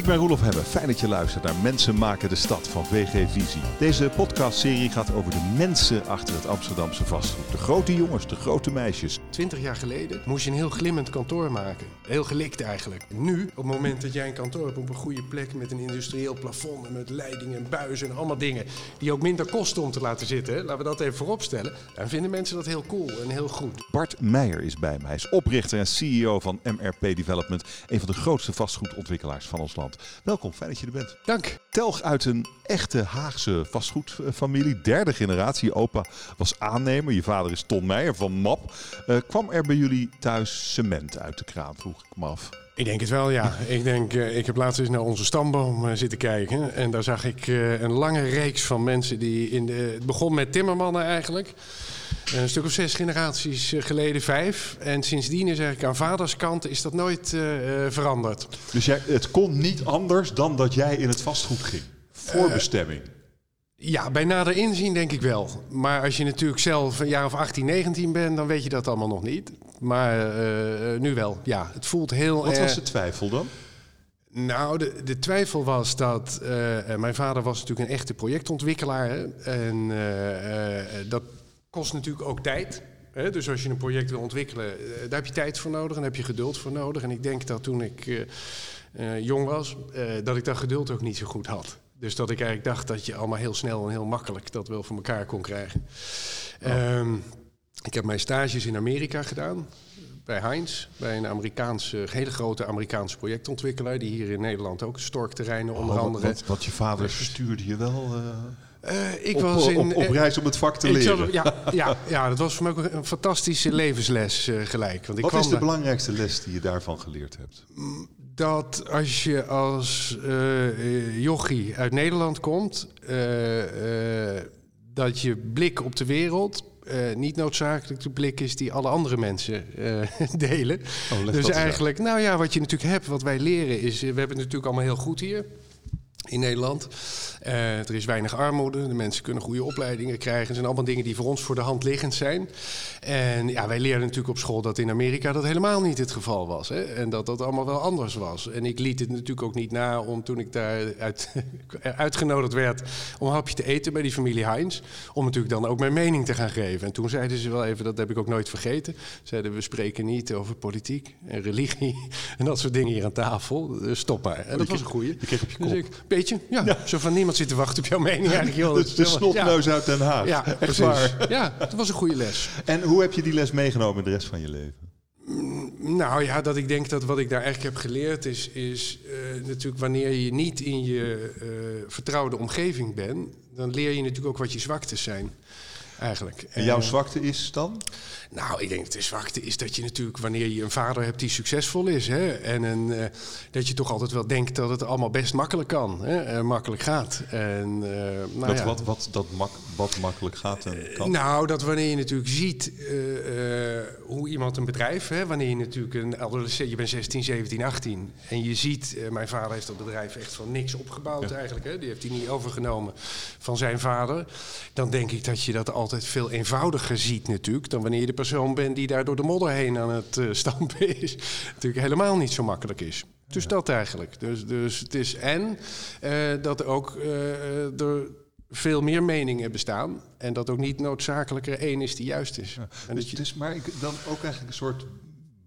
Ik ben Roelof Hebbe. Fijn dat je luistert naar Mensen maken de stad van VG Visie. Deze podcastserie gaat over de mensen achter het Amsterdamse vastgoed. De grote jongens, de grote meisjes. Twintig jaar geleden moest je een heel glimmend kantoor maken. Heel gelikt eigenlijk. Nu, op het moment dat jij een kantoor hebt op een goede plek met een industrieel plafond en met leidingen en buizen en allemaal dingen die ook minder kosten om te laten zitten, laten we dat even voorop stellen, dan vinden mensen dat heel cool en heel goed. Bart Meijer is bij mij. Hij is oprichter en CEO van MRP Development, een van de grootste vastgoedontwikkelaars van ons land. Welkom, fijn dat je er bent. Dank. Telg uit een echte Haagse vastgoedfamilie, derde generatie. Je opa was aannemer, je vader is Ton Meijer van MAP. Uh, kwam er bij jullie thuis cement uit de kraan, vroeg ik me af. Ik denk het wel, ja. ik denk, uh, ik heb laatst eens naar onze stamboom uh, zitten kijken. En daar zag ik uh, een lange reeks van mensen die in de. Het begon met timmermannen eigenlijk. Een stuk of zes generaties geleden, vijf. En sindsdien is eigenlijk aan vaders kant is dat nooit veranderd. Dus jij, het kon niet anders dan dat jij in het vastgoed ging? Voorbestemming? Ja, bij nader inzien denk ik wel. Maar als je natuurlijk zelf een jaar of 18, 19 bent, dan weet je dat allemaal nog niet. Maar uh, nu wel, ja. Het voelt heel Wat was de twijfel dan? Nou, de, de twijfel was dat... Uh, mijn vader was natuurlijk een echte projectontwikkelaar. Hè? En dat kost natuurlijk ook tijd. Hè? Dus als je een project wil ontwikkelen, daar heb je tijd voor nodig en heb je geduld voor nodig. En ik denk dat toen ik jong was, dat ik dat geduld ook niet zo goed had. Dus dat ik eigenlijk dacht dat je allemaal heel snel en heel makkelijk dat wel voor elkaar kon krijgen. Oh. Um, ik heb mijn stages in Amerika gedaan. Bij Heinz, bij een Amerikaanse, hele grote Amerikaanse projectontwikkelaar. Die hier in Nederland ook storkterreinen onder oh, andere. Wat, wat, je vader stuurde je wel. Uh... Uh, ik op, was in, op, op, reis om het vak te leren. Ja, ja, ja, dat was voor mij ook een fantastische levensles uh, gelijk. Want ik Wat kwam is de belangrijkste les die je daarvan geleerd hebt? Dat als je als uh, jochie uit Nederland komt, dat je blik op de wereld uh, niet noodzakelijk de blik is die alle andere mensen uh, delen. Oh, dus eigenlijk, nou ja, wat je natuurlijk hebt, wat wij leren is, we hebben het natuurlijk allemaal heel goed hier in Nederland. Uh, er is weinig armoede, de mensen kunnen goede opleidingen krijgen. Het zijn allemaal dingen die voor ons voor de hand liggend zijn. En ja, wij leerden natuurlijk op school dat in Amerika dat helemaal niet het geval was. Hè? En dat dat allemaal wel anders was. En ik liet het natuurlijk ook niet na om toen ik daar uit, uitgenodigd werd om een hapje te eten bij die familie Heinz. Om natuurlijk dan ook mijn mening te gaan geven. En toen zeiden ze wel even, dat heb ik ook nooit vergeten. Zeiden we spreken niet over politiek en religie en dat soort dingen hier aan tafel. Dus stop maar. En dat was een goeie. Je kreeg op je kop. Dus ik, beetje, ja, ja. Zo van niemand zit te wachten op jouw mening eigenlijk. Joh. de de snotneus ja. uit Den Haag. Ja, Echt precies. waar. Ja, dat was een goede les. En hoe heb je die les meegenomen in de rest van je leven? Nou ja, dat ik denk dat wat ik daar eigenlijk heb geleerd is, is uh, natuurlijk wanneer je niet in je uh, vertrouwde omgeving bent, dan leer je natuurlijk ook wat je zwaktes zijn. Eigenlijk. En jouw zwakte is dan? Nou, ik denk dat de zwakte is dat je natuurlijk, wanneer je een vader hebt die succesvol is, hè, en een, uh, dat je toch altijd wel denkt dat het allemaal best makkelijk kan, hè, en makkelijk gaat. En, uh, nou dat ja. wat, wat, dat mak, wat makkelijk gaat en kan? Nou, dat wanneer je natuurlijk ziet hoe iemand een bedrijf, hè, wanneer je natuurlijk een adolescent, je bent 16, 17, 18, en je ziet, mijn vader heeft dat bedrijf echt van niks opgebouwd ja. eigenlijk, hè, die heeft hij niet overgenomen van zijn vader, dan denk ik dat je dat altijd veel eenvoudiger ziet natuurlijk, dan wanneer je de persoon bent die daar door de modder heen aan het uh, stampen is. Natuurlijk helemaal niet zo makkelijk is. Dus ja. dat eigenlijk. Dus, dus het is en uh, dat ook uh, er veel meer meningen bestaan. En dat ook niet noodzakelijk er één is die juist is. Ja. En dus, je... dus, maar ik, dan ook eigenlijk een soort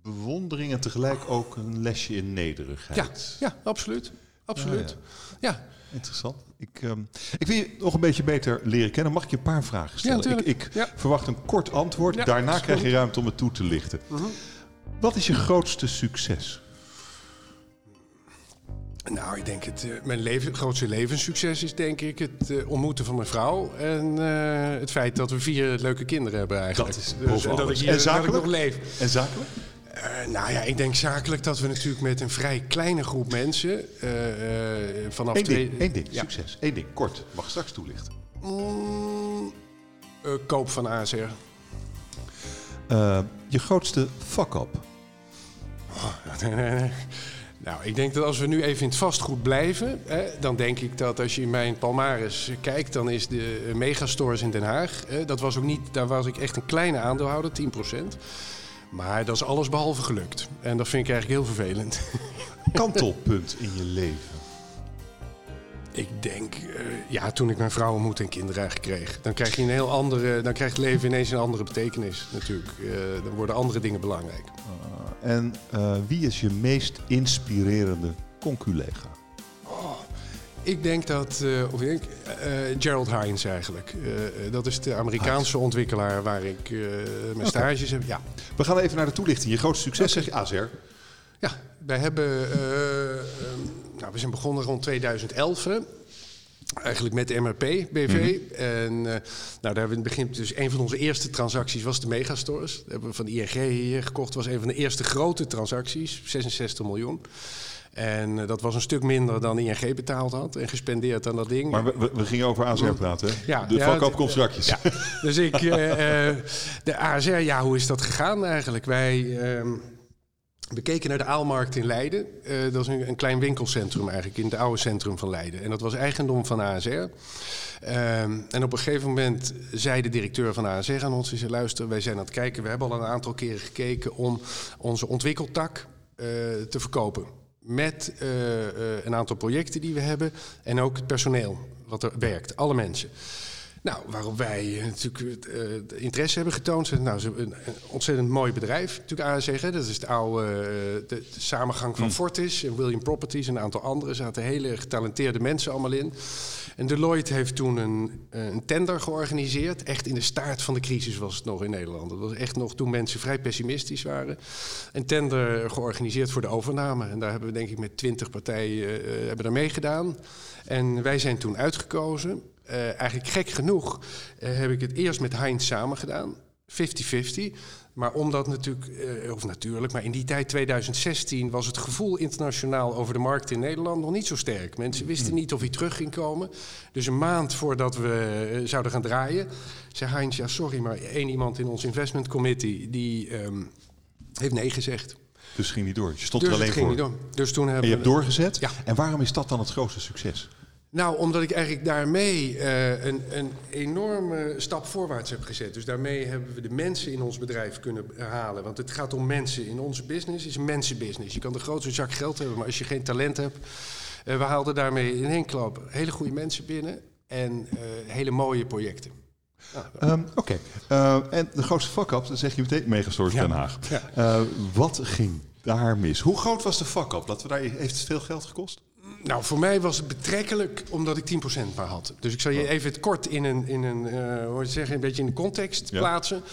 bewondering en tegelijk ook een lesje in nederigheid. Ja, ja absoluut. Absoluut. ja. ja. Interessant. Ik, um, ik wil je nog een beetje beter leren kennen. Mag ik je een paar vragen stellen? Ja, ik ik ja. verwacht een kort antwoord. Ja, Daarna krijg je ruimte om het toe te lichten. Uh -huh. Wat is je grootste succes? Nou, ik denk het, uh, mijn leven, grootste levenssucces is denk ik het uh, ontmoeten van mijn vrouw. En uh, het feit dat we vier leuke kinderen hebben eigenlijk. Dat is dus, en dat ik, hier, en zakelijk? Dat ik nog leef. En zakelijk? Uh, nou ja, ik denk zakelijk dat we natuurlijk met een vrij kleine groep mensen uh, uh, vanaf Eén twee... ding, één ding, ja. succes. Eén ding, kort. Mag straks toelichten. Mm, koop van ASR. je grootste fuck-up? Oh, nee, nee, nee. Nou, ik denk dat als we nu even in het vastgoed blijven, hè, dan denk ik dat als je in mijn palmares kijkt, dan is de megastores in Den Haag, hè, dat was ook niet, daar was ik echt een kleine aandeelhouder, 10%. Maar dat is alles behalve gelukt. En dat vind ik eigenlijk heel vervelend. kantelpunt in je leven? Ik denk, uh, ja, toen ik mijn vrouw ontmoette en kinderen kreeg. Dan krijg je een heel andere, dan krijgt het leven ineens een andere betekenis natuurlijk. Uh, dan worden andere dingen belangrijk. Uh, en wie is je meest inspirerende conculega? Ik denk dat, uh, of ik denk, uh, Gerald Hines eigenlijk. Uh, dat is de Amerikaanse ontwikkelaar waar ik mijn stages heb. Ja. We gaan even naar de toelichting. Je grootste succes zeg je AZR. Ja, wij hebben, nou, we zijn begonnen rond 2011. Eigenlijk met de MRP BV. Mm -hmm. En nou, daar hebben we in het begin, dus een van onze eerste transacties was de Megastores. Dat hebben we van ING hier gekocht. was een van de eerste grote transacties, 66 miljoen. En uh, dat was een stuk minder dan ING betaald had en gespendeerd aan dat ding. Maar we, we gingen over ASR praten, hè? Ja, de ja, komt. Dus ik, uh, uh, de ASR, ja, hoe is dat gegaan eigenlijk? Wij we keken naar de Aalmarkt in Leiden. dat is een, een, klein winkelcentrum eigenlijk, in het oude centrum van Leiden. En dat was eigendom van ASR. Um, en op een gegeven moment zei de directeur van ASR aan ons... Zei, luister, wij zijn aan het kijken, we hebben al een aantal keren gekeken... om onze ontwikkeltak te verkopen met uh, uh, een aantal projecten die we hebben en ook het personeel wat er werkt, alle mensen. Nou, waarop wij natuurlijk uh, interesse hebben getoond. Nou, een, een ontzettend mooi bedrijf, natuurlijk ASG. Dat is de oude de, de, samengang van mm. Fortis en William Properties en een aantal andere. Er zaten hele getalenteerde mensen allemaal in. En Deloitte heeft toen een, een, tender georganiseerd. Echt in de staart van de crisis was het nog in Nederland. Dat was echt nog toen mensen vrij pessimistisch waren. Een tender georganiseerd voor de overname. En daar hebben we denk ik met twintig partijen uh, hebben daar meegedaan. En wij zijn toen uitgekozen. Uh, eigenlijk gek genoeg heb ik het eerst met Heinz samen gedaan. 50-50. Maar omdat natuurlijk, uh, of natuurlijk, maar in die tijd 2016 was het gevoel internationaal over de markt in Nederland nog niet zo sterk. Mensen wisten hmm. niet of hij terug ging komen. Dus een maand voordat we uh, zouden gaan draaien, zei Heinz, ja sorry, maar één iemand in ons investment committee die um, heeft nee gezegd. Dus ging niet door. Je stond dus er alleen ging voor. Niet door. Dus toen hebben en je hebt doorgezet. Ja. En waarom is dat dan het grootste succes? Nou, omdat ik eigenlijk daarmee uh, een, een, enorme stap voorwaarts heb gezet. Dus daarmee hebben we de mensen in ons bedrijf kunnen halen. Want het gaat om mensen. In onze business is een mensenbusiness. Je kan de grootste zak geld hebben, maar als je geen talent hebt... Uh, we haalden daarmee in één klap hele goede mensen binnen en uh, hele mooie projecten. Nou, um, Oké, okay. en de grootste fuck-up, dan zeg je meteen Megastores ja. Den Haag. Ja. wat ging daar mis? Hoe groot was de fuck-up? Laten we daar, heeft het veel geld gekost? Nou, voor mij was het betrekkelijk omdat ik 10% maar had. Dus ik zal je oh. even het kort in een, in een, uh, hoe zeggen, een beetje in de context ja. plaatsen.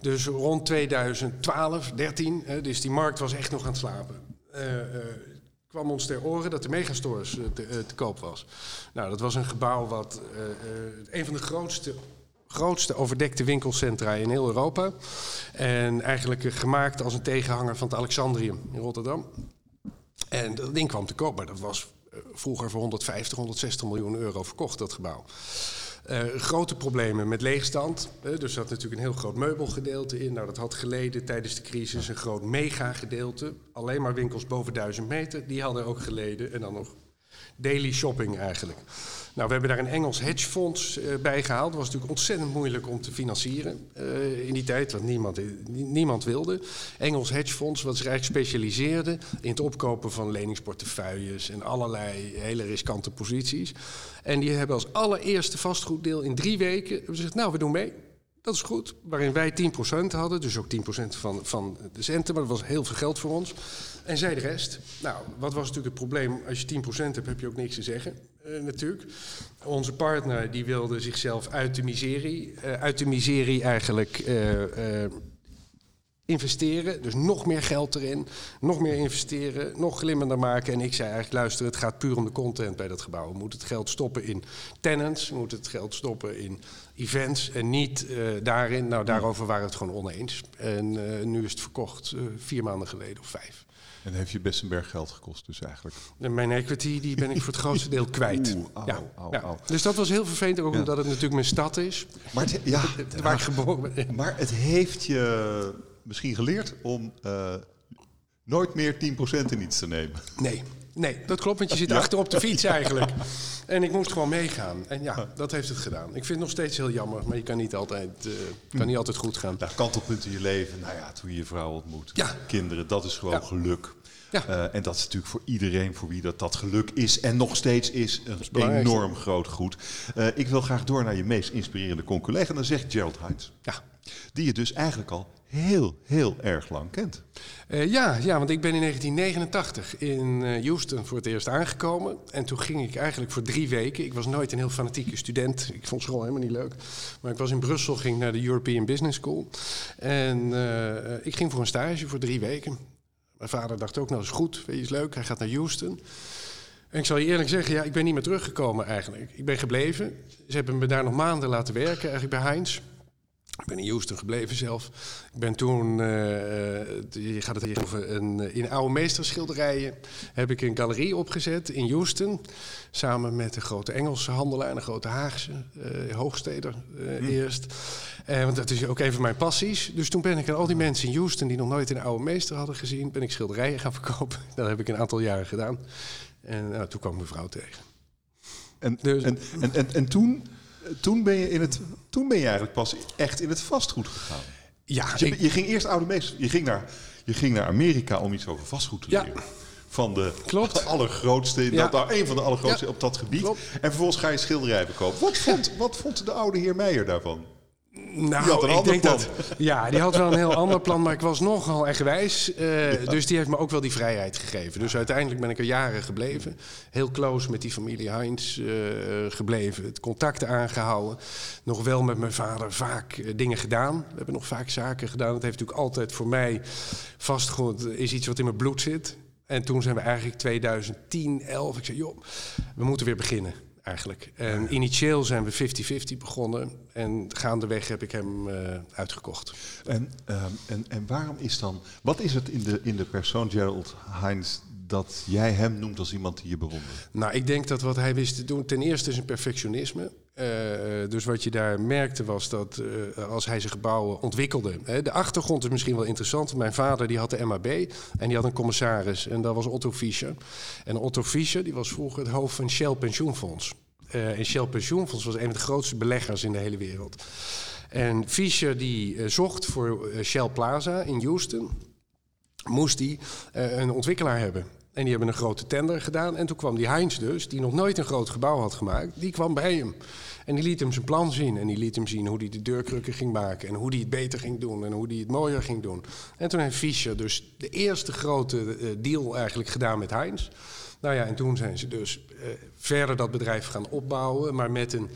Dus rond 2012, 13, uh, dus die markt was echt nog aan het slapen. Uh, kwam ons ter oren dat de megastores te, te, koop was. Nou, dat was een gebouw wat een van de grootste grootste overdekte winkelcentra in heel Europa. En eigenlijk gemaakt als een tegenhanger van het Alexandrium in Rotterdam. En dat ding kwam te koop, maar dat was vroeger voor 150, 160 miljoen euro verkocht, dat gebouw. Uh, grote problemen met leegstand. Uh, dus er zat natuurlijk een heel groot meubelgedeelte in. Nou, dat had geleden tijdens de crisis een groot megagedeelte. Alleen maar winkels boven 1000 meter, die hadden ook geleden. En dan nog daily shopping eigenlijk. Nou, we hebben daar een Engels hedgefonds uh, bij gehaald. Dat was natuurlijk ontzettend moeilijk om te financieren uh, in die tijd, want niemand, niemand wilde. Engels hedgefonds, wat zich eigenlijk specialiseerde in het opkopen van leningsportefeuilles en allerlei hele riskante posities. En die hebben als allereerste vastgoeddeel in drie weken gezegd, nou, we doen mee. Dat is goed. Waarin wij 10% hadden, dus ook 10% van, van de centen, maar dat was heel veel geld voor ons. En zij de rest. Nou, wat was natuurlijk het probleem? Als je 10% hebt, heb je ook niks te zeggen, uh, natuurlijk. Onze partner die wilde zichzelf uit de miserie, uh, uit de miserie eigenlijk uh, investeren. Dus nog meer geld erin, nog meer investeren, nog glimmender maken. En ik zei eigenlijk, luister, het gaat puur om de content bij dat gebouw. We moeten het geld stoppen in tenants, we moeten het geld stoppen in events en niet daarin. Nou, daarover waren we het gewoon oneens. En nu is het verkocht, vier maanden geleden of vijf. En heeft je best een berg geld gekost dus eigenlijk? En mijn equity die ben ik voor het grootste deel kwijt. Oeh, au, ja. Au, ja. Dus dat was heel vervelend, ook ja. omdat het natuurlijk mijn stad is. Maar het, ja, waar ik geboren ben. Maar het heeft je misschien geleerd om uh, nooit meer 10% in iets te nemen. Nee, Nee, dat klopt, want je zit achter op de fiets eigenlijk. En ik moest gewoon meegaan. En ja, dat heeft het gedaan. Ik vind het nog steeds heel jammer, maar je kan niet altijd, uh, kan niet altijd goed gaan. Ja, kantelpunten in je leven. Nou ja, toen je je vrouw ontmoet. Ja. Kinderen, dat is gewoon Ja. geluk. Ja. Eh, en dat is natuurlijk voor iedereen voor wie dat, dat geluk is en nog steeds is een enorm groot goed. Eh, ik wil graag door naar je meest inspirerende conculega. En dan zegt Gerald Heinz, Ja. die je dus eigenlijk al heel, heel erg lang kent. Eh, ja, ja, want ik ben in 1989 in eh, Houston voor het eerst aangekomen. En toen ging ik eigenlijk voor drie weken. Ik was nooit een heel fanatieke student. Ik vond school helemaal niet leuk. Maar ik was in Brussel, ging naar de European Business School. En eh, ik ging voor een stage voor drie weken. Mijn vader dacht ook, nou is goed, weet je, is leuk. Hij gaat naar Houston. En ik zal je eerlijk zeggen, ja, ik ben niet meer teruggekomen eigenlijk. Ik ben gebleven. Ze hebben me daar nog maanden laten werken, eigenlijk bij Heinz. Ik ben in Houston gebleven zelf. Ik ben toen, eh, eh, je gaat het hier over, een, eh, in oude meesterschilderijen heb ik een galerie opgezet in Houston. Samen met een grote Engelse handelaar en een grote Haagse, eh Hoogsteder eh, eerst. Want dat is ook een van mijn passies. Dus toen ben ik aan al die mensen in Houston die nog nooit een oude meester hadden gezien, ben ik schilderijen gaan verkopen. Dat heb ik een aantal jaren gedaan. En nou, toen kwam mijn vrouw tegen. En, Dus- en, en, en, en toen, toen, ben je in het, toen ben je eigenlijk pas echt in het vastgoed gegaan. Ja, Dus je, ik- je ging eerst oude meester. Je ging, naar, je ging naar Amerika om iets over vastgoed te Ja. leren. Van de Klopt. allergrootste, in Ja. dat, nou, een van de allergrootste Ja. op dat gebied. Klopt. En vervolgens ga je schilderijen verkopen. Wat vond, wat vond de oude heer Meijer daarvan? Nou, had ik denk plan. dat. Ja, die had wel een heel ander plan, maar ik was nogal eigenwijs. eh Dus die heeft me ook wel die vrijheid gegeven. Dus uiteindelijk ben ik er jaren gebleven. Heel close met die familie Heinz eh, gebleven. Het contact aangehouden. Nog wel met mijn vader vaak eh, dingen gedaan. We hebben nog vaak zaken gedaan. Dat heeft natuurlijk altijd voor mij vastgoed is iets wat in mijn bloed zit. En toen zijn we eigenlijk 2010, 11. Ik zei, joh, we moeten weer beginnen eigenlijk. En initieel zijn we 50-50 begonnen. En gaandeweg heb ik hem eh, uitgekocht. En, ehm, en, en waarom is dan... Wat is het in de, in de persoon Gerald Heinz dat jij hem noemt als iemand die je bewondert? Nou, ik denk dat wat hij wist te doen, ten eerste is een perfectionisme. Eh, dus wat je daar merkte was dat eh, als hij zijn gebouwen ontwikkelde. Hè, de achtergrond is misschien wel interessant. Mijn vader die had de MAB en die had een commissaris en dat was Otto Fischer. En Otto Fischer die was vroeger het hoofd van Shell Pensioenfonds. Eh, en Shell Pensioenfonds was een van de grootste beleggers in de hele wereld. En Fischer die eh, zocht voor eh, Shell Plaza in Houston moest hij eh, een ontwikkelaar hebben. En die hebben een grote tender gedaan. En toen kwam die Heinz dus, die nog nooit een groot gebouw had gemaakt, die kwam bij hem. En die liet hem zijn plan zien. En die liet hem zien hoe hij de deurkrukken ging maken. En hoe hij het beter ging doen. En hoe hij het mooier ging doen. En toen heeft Fischer dus de eerste grote eh, deal eigenlijk gedaan met Heinz. Nou ja, en toen zijn ze dus eh, verder dat bedrijf gaan opbouwen. Maar met een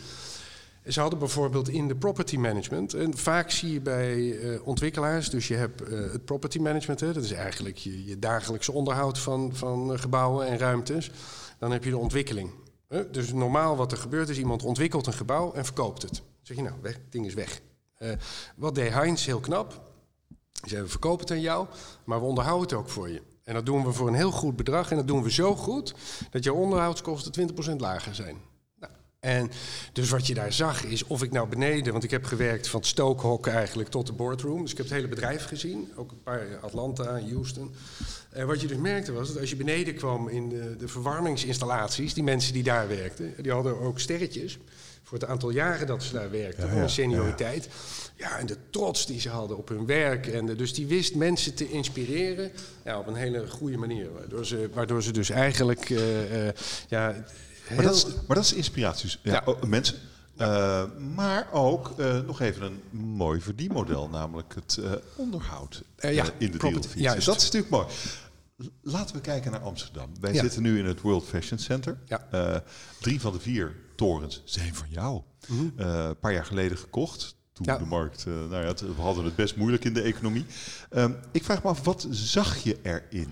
ze hadden bijvoorbeeld in de property management. En vaak zie je bij eh, ontwikkelaars, dus je hebt eh, het property management, hè, dat is eigenlijk je, je dagelijkse onderhoud van, van eh, gebouwen en ruimtes. Dan heb je de ontwikkeling. Hè. Dus normaal wat er gebeurt is, iemand ontwikkelt een gebouw en verkoopt het. Dan zeg je nou, weg, het ding is weg. Wat deed Heinz heel knap? Ze we verkopen het aan jou, maar we onderhouden het ook voor je. En dat doen we voor een heel goed bedrag. En dat doen we zo goed dat je onderhoudskosten 20% lager zijn. En dus wat je daar zag is of ik nou beneden, want ik heb gewerkt van het stookhok eigenlijk tot de boardroom. Dus ik heb het hele bedrijf gezien, ook een paar Atlanta, Houston. En wat je dus merkte was dat als je beneden kwam in de, de verwarmingsinstallaties, die mensen die daar werkten, die hadden ook sterretjes voor het aantal jaren dat ze daar werkten, voor ja, hun senioriteit. Ja, en de trots die ze hadden op hun werk. En de- dus die wist mensen te inspireren ja, op een hele goede manier. Waardoor ze, waardoor ze dus eigenlijk eh, eh, ja, heel... Maar dat, is, maar dat is inspiratie. Ja, Ja. oh, mensen. Eh, maar ook eh, nog even een mooi verdienmodel, namelijk het eh, onderhoud ja, in de dealfiets. juist. Dus dat is natuurlijk mooi. Laten we kijken naar Amsterdam. Wij Ja. zitten nu in het World Fashion Center. Ja. Drie van de vier torens zijn van jou. Eh, een paar jaar geleden gekocht. Toen Mhm. De markt, nou ja, het- we hadden het best moeilijk in de economie. Ehm, ik vraag me af, wat zag je erin?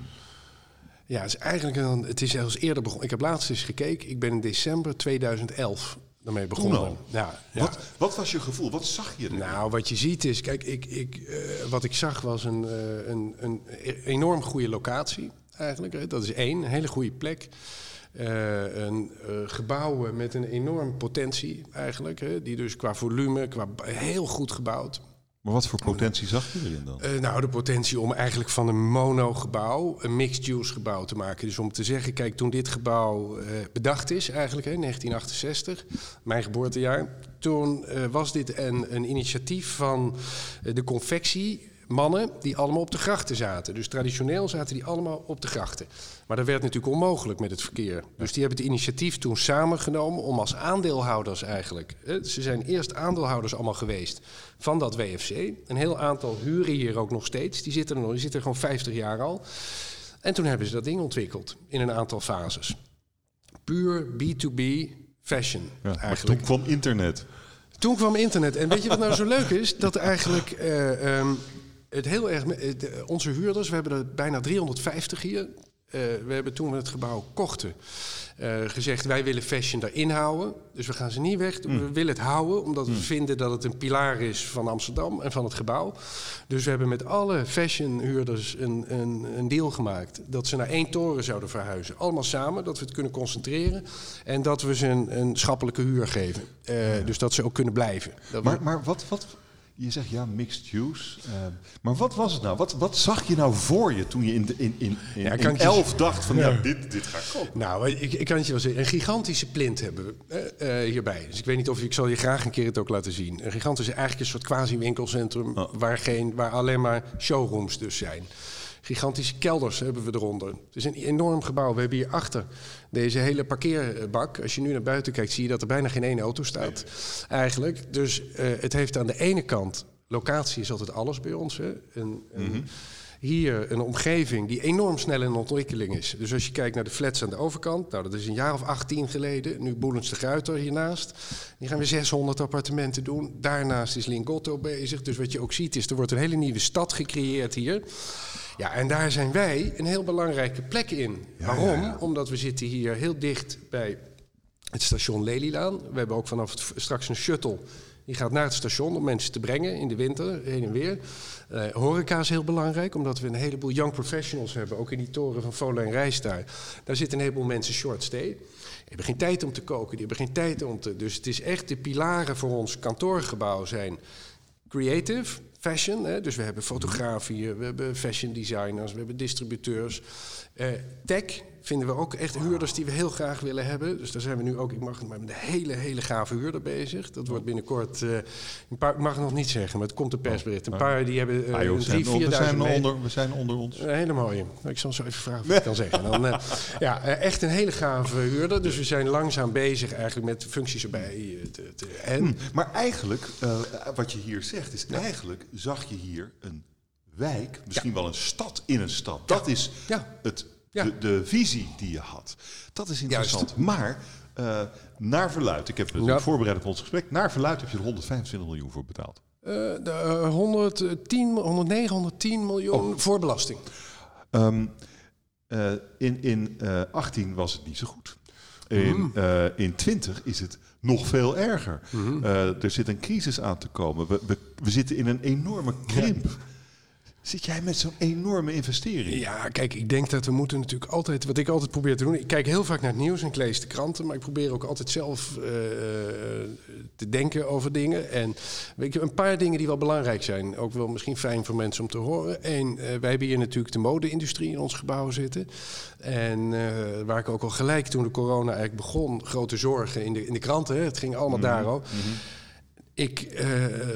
Ja, het is eigenlijk een, het is zelfs eerder begonnen. Ik heb laatst eens gekeken. Ik ben in december 2011 daarmee begonnen. al? Ja, ja. Wat, wat was je gevoel? Wat zag je erin? Nou, wat je ziet is, kijk, ik, ik, eh, wat ik zag was een, eh, een, een e- enorm goede locatie eigenlijk. Dat is één, een hele goede plek. Eh, een gebouw met een enorm potentie eigenlijk. Hè, die dus qua volume, qua heel goed gebouwd. Maar wat voor potentie zag je erin dan? Uh, nou, de potentie om eigenlijk van een mono-gebouw een mixed-use gebouw te maken. Dus om te zeggen, kijk, toen dit gebouw uh, bedacht is, eigenlijk in 1968, mijn geboortejaar, toen uh, was dit een, een initiatief van de confectie mannen die allemaal op de grachten zaten. Dus traditioneel zaten die allemaal op de grachten. Maar dat werd natuurlijk onmogelijk met het verkeer. Dus die hebben het initiatief toen samengenomen om als aandeelhouders eigenlijk... ze zijn eerst aandeelhouders allemaal geweest van dat WFC. Een heel aantal huren hier ook nog steeds. Die zitten er nog, die zitten er gewoon 50 jaar al. En toen hebben ze dat ding ontwikkeld in een aantal fases. Puur B2B fashion ja, eigenlijk. toen kwam internet. Toen kwam internet. En weet je wat nou zo leuk is? Dat eigenlijk... Uh, um, het heel erg. onze huurders, we hebben er bijna 350 hier. Uh, we hebben toen we het gebouw kochten uh, gezegd: wij willen fashion daarin houden. Dus we gaan ze niet weg. Mm. We willen het houden, omdat we mm. vinden dat het een pilaar is van Amsterdam en van het gebouw. Dus we hebben met alle fashionhuurders een, een, een deal gemaakt dat ze naar één toren zouden verhuizen. Allemaal samen, dat we het kunnen concentreren en dat we ze een, een schappelijke huur geven. Uh, ja. Dus dat ze ook kunnen blijven. Dat maar, maar wat, wat, je zegt ja, mixed use. Uh, maar wat was het nou? Wat, wat zag je nou voor je toen je in, de, in, in, in, ja, in elf dacht van ja, dit, dit ga ik kopen? Nou, ik, ik kan het je wel zeggen. Een gigantische plint hebben we uh, hierbij. Dus ik weet niet of ik zal je graag een keer het ook laten zien. Een gigantische eigenlijk een soort quasi-winkelcentrum oh. waar, geen, waar alleen maar showrooms dus zijn. Gigantische kelders hebben we eronder. Het is een enorm gebouw. We hebben hier achter deze hele parkeerbak. Als je nu naar buiten kijkt, zie je dat er bijna geen ene auto staat. Eigenlijk. Dus uh, het heeft aan de ene kant. Locatie is altijd alles bij ons. Hè. Mm -hmm. Hier een omgeving die enorm snel in ontwikkeling is. Dus als je kijkt naar de flats aan de overkant, nou dat is een jaar of 18 geleden. Nu Boelens de Gruiter hiernaast. Die gaan we 600 appartementen doen. Daarnaast is Lingotto bezig. Dus wat je ook ziet is, er wordt een hele nieuwe stad gecreëerd hier. Ja, en daar zijn wij een heel belangrijke plek in. Ja, Waarom? Ja, ja. Omdat we zitten hier heel dicht bij het station Lelylaan. We hebben ook vanaf het, straks een shuttle. Die gaat naar het station om mensen te brengen in de winter, heen en weer. Uh, horeca is heel belangrijk, omdat we een heleboel young professionals hebben. Ook in die toren van Vola en Rijs daar. Zitten een heleboel mensen short stay. Die hebben geen tijd om te koken, die hebben geen tijd om te... Dus het is echt de pilaren voor ons kantoorgebouw zijn creative, fashion. Hè? Dus we hebben fotografen we hebben fashion designers, we hebben distributeurs. Uh, tech vinden we ook echt huurders die we heel graag willen hebben. Dus daar zijn we nu ook, ik mag met een hele, hele gave huurder bezig. Dat wordt binnenkort, uh, een paar, ik mag nog niet zeggen, maar het komt een persbericht. Een paar die hebben uh, ah, drie, vier we, zijn onder, we zijn onder ons. Een hele mooie. Ik zal zo even vragen of ik kan zeggen. Dan, uh, ja, echt een hele gave huurder. Dus we zijn langzaam bezig eigenlijk met functies erbij. Te, te, en... Hmm, maar eigenlijk, wat je hier zegt, is ja. eigenlijk zag je hier een wijk, misschien ja. wel een stad in een stad. Dat is het ja. de, de, visie die je had. Dat is interessant. Juist. Maar uh, naar verluid, ik heb het ja. voorbereid op ons gesprek. Naar verluid heb je er 125 miljoen voor betaald. Uh, de, uh, 110, 109, 110 miljoen oh. voor belasting. Um, in in 18 was het niet zo goed. In, mm. in 20 is het nog veel erger. Mm. er zit een crisis aan te komen. We, we, we zitten in een enorme krimp. Ja. Zit jij met zo'n enorme investering? Ja, kijk, ik denk dat we moeten natuurlijk altijd, wat ik altijd probeer te doen, ik kijk heel vaak naar het nieuws en ik lees de kranten, maar ik probeer ook altijd zelf uh, te denken over dingen. En weet je, een paar dingen die wel belangrijk zijn, ook wel misschien fijn voor mensen om te horen. Eén, uh, wij hebben hier natuurlijk de mode-industrie in ons gebouw zitten. En uh, waar ik ook al gelijk toen de corona eigenlijk begon, grote zorgen in de, in de kranten, hè, het ging allemaal mm -hmm. daar ook. Mm -hmm. Ik,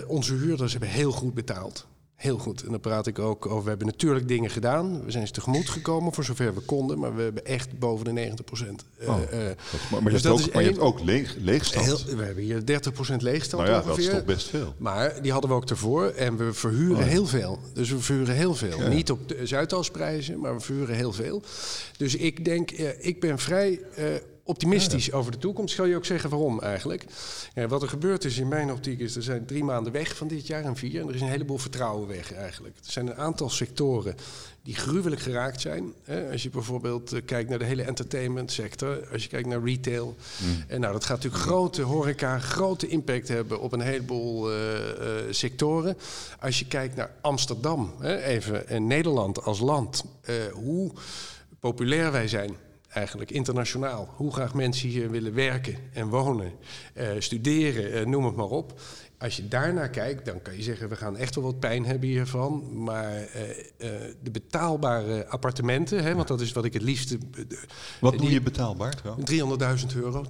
onze huurders hebben heel goed betaald. Heel goed. En dan praat ik ook over. We hebben natuurlijk dingen gedaan. We zijn ze tegemoet gekomen voor zover we konden. Maar we hebben echt boven de 90 procent. Oh, uh, maar, maar, dus je, hebt ook, maar je hebt ook leeg, leegstand. Heel, we hebben hier 30 procent leegstand nou ja, ongeveer. Dat is toch best veel. Maar die hadden we ook ervoor. En we verhuren oh. heel veel. Dus we verhuren heel veel. Ja. Niet op de Zuidalsprijzen, maar we verhuren heel veel. Dus ik denk, uh, ik ben vrij uh, optimistisch ja. over de toekomst. Zal je ook zeggen waarom eigenlijk? Ja, wat er gebeurd is in mijn optiek is, er zijn drie maanden weg van dit jaar en vier. En er is een heleboel vertrouwen weg eigenlijk. Er zijn een aantal sectoren die gruwelijk geraakt zijn. Als je bijvoorbeeld uh, kijkt naar de hele entertainment sector, als je kijkt naar retail. Mm. En nou, dat gaat natuurlijk grote horeca, grote impact hebben op een heleboel uh, uh, sectoren. Als je kijkt naar Amsterdam, hè, even en Nederland als land, hoe populair wij zijn eigenlijk internationaal. Hoe graag mensen hier willen werken en wonen, uh, studeren, uh, noem het maar op. Als je daarnaar kijkt, dan kan je zeggen... we gaan echt wel wat pijn hebben hiervan. Maar uh, uh, de betaalbare appartementen... Hè, want dat is wat ik het liefste... wat doe je betaalbaar? 300.000 euro,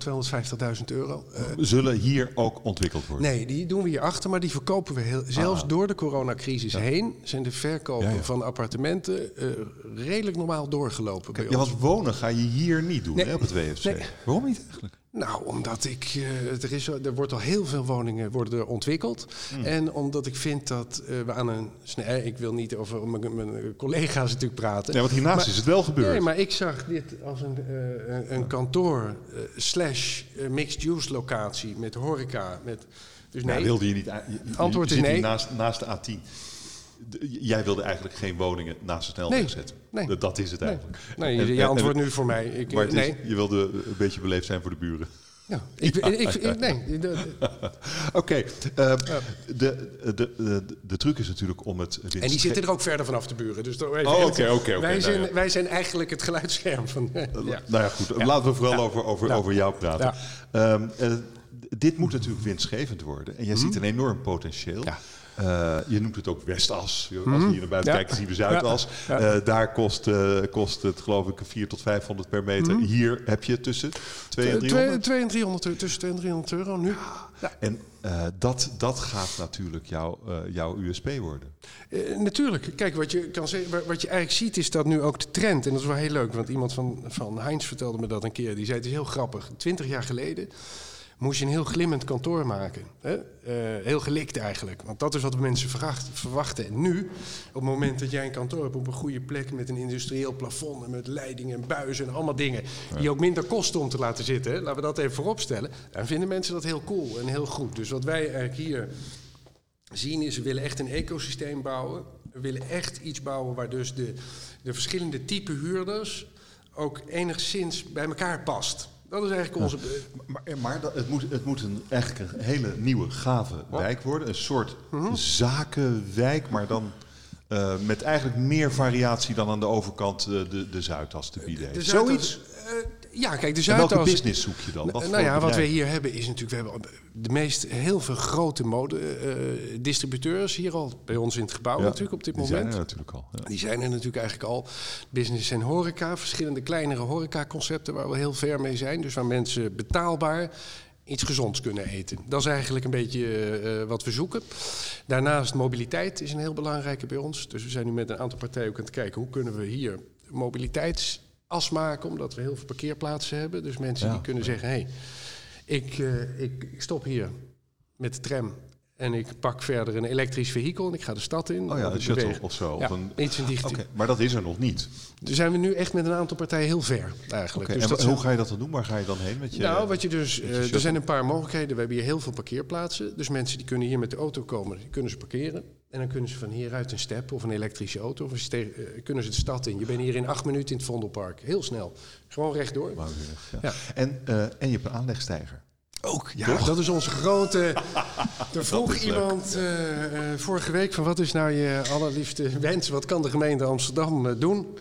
250.000 euro. Zullen hier ook ontwikkeld worden? Nee, die doen we hier achter, maar die verkopen we heel... Zelfs ah. door de coronacrisis ja. heen... zijn de verkopen ja, ja. van appartementen redelijk normaal doorgelopen Kijk, bij ons. Ja, want wonen ga je hier niet doen hè, op het WFC. Nee. Waarom niet eigenlijk? Nou, omdat ik, uh, er, is, er wordt al heel veel woningen worden ontwikkeld. Mm. En omdat ik vind dat uh, we aan een... Nee, ik wil niet over mijn collega's natuurlijk praten. Ja, want hiernaast maar, is het wel gebeurd. Nee, maar ik zag dit als een, uh, een kantoor slash mixed-use locatie met horeca. Met, dus nee. Ja, wilde je niet... Je, Antwoord is nee. Naast, naast de A10 jij wilde eigenlijk geen woningen naast de snelweg nee, zetten. Nee. Dat is het eigenlijk. Nee, nee je, antwoordt nu voor mij. Ik, maar nee. Is, je wilde een beetje beleefd zijn voor de buren. Ja, ik, ik, ik nee. Oké, okay, uh, de, de, de, de truc is natuurlijk om het... En die zitten er ook verder vanaf de buren. Dus oh, oké, oké. Wij, zijn, nou ja. wij zijn eigenlijk het geluidsscherm van... ja. Nou ja, goed. Laten we vooral over, over, over jou praten. Um, uh, dit moet natuurlijk winstgevend worden. En jij -hmm. ziet een enorm potentieel. Uh, je noemt het ook Westas. Als we hier naar buiten ja. kijken, zien we Zuidas. Ja. Ja. Uh, daar kost, uh, kost het geloof ik 400 tot 500 per meter. Mm. Hier heb je tussen 2 en 300? 2 en 300, tussen 2 en 300 euro nu. En dat, dat gaat natuurlijk jouw, jouw USP worden. natuurlijk. Kijk, wat je, kan zeggen, wat je eigenlijk ziet is dat nu ook de trend... en dat is wel heel leuk, want iemand van, van Heinz vertelde me dat een keer. Die zei, het is heel grappig. 20 jaar geleden moest je een heel glimmend kantoor maken. Hè? Uh, heel gelikt eigenlijk. Want dat is wat mensen verwachten. En nu, op het moment dat jij een kantoor hebt op een goede plek... met een industrieel plafond en met leidingen en buizen en allemaal dingen... die ook minder kosten om te laten zitten, hè? laten we dat even vooropstellen... dan vinden mensen dat heel cool en heel goed. Dus wat wij eigenlijk hier zien is, we willen echt een ecosysteem bouwen. We willen echt iets bouwen waar dus de, de verschillende type huurders... ook enigszins bij elkaar past... Dat is eigenlijk onze... Maar, maar dat, het, moet, het moet een, eigenlijk een hele nieuwe, gave wijk worden. Een soort mm-hmm. zakenwijk, maar dan uh, met eigenlijk meer variatie dan aan de overkant uh, de, de Zuidas te bieden heeft. Zoiets? Uh, ja, kijk, de Zuidas... welke business zoek je dan? Wat nou ja, wat we hier hebben is natuurlijk... We hebben de meest, heel veel grote mode-distributeurs hier al bij ons in het gebouw ja, natuurlijk op dit die moment. Die zijn er natuurlijk al. Ja. Die zijn er natuurlijk eigenlijk al. Business en horeca, verschillende kleinere horeca-concepten waar we heel ver mee zijn. Dus waar mensen betaalbaar iets gezonds kunnen eten. Dat is eigenlijk een beetje uh, wat we zoeken. Daarnaast mobiliteit is een heel belangrijke bij ons. Dus we zijn nu met een aantal partijen ook aan het kijken... hoe kunnen we hier mobiliteitsas maken... omdat we heel veel parkeerplaatsen hebben. Dus mensen ja, die kunnen zeggen... Hey, ik, uh, ik, ik stop hier met de tram en ik pak verder een elektrisch vehikel en ik ga de stad in. Oh ja, een shuttle of zo. Ja, of een... iets in die okay, Maar dat is er nog niet. Dus zijn we nu echt met een aantal partijen heel ver eigenlijk. Okay, dus en hoe ga je dat dan doen? Waar ga je dan heen met je Nou, wat je dus, uh, er zijn een paar mogelijkheden. We hebben hier heel veel parkeerplaatsen. Dus mensen die kunnen hier met de auto komen, die kunnen ze parkeren. En dan kunnen ze van hieruit een step of een elektrische auto... of tegen, uh, kunnen ze de stad in. Je bent hier in acht minuten in het Vondelpark. Heel snel. Gewoon rechtdoor. Ja. Ja. En, uh, en je hebt een aanlegstijger. Ook, ja, Toch? dat is onze grote. Er vroeg iemand uh, uh, vorige week van wat is nou je allerliefste wens? Wat kan de gemeente Amsterdam uh, doen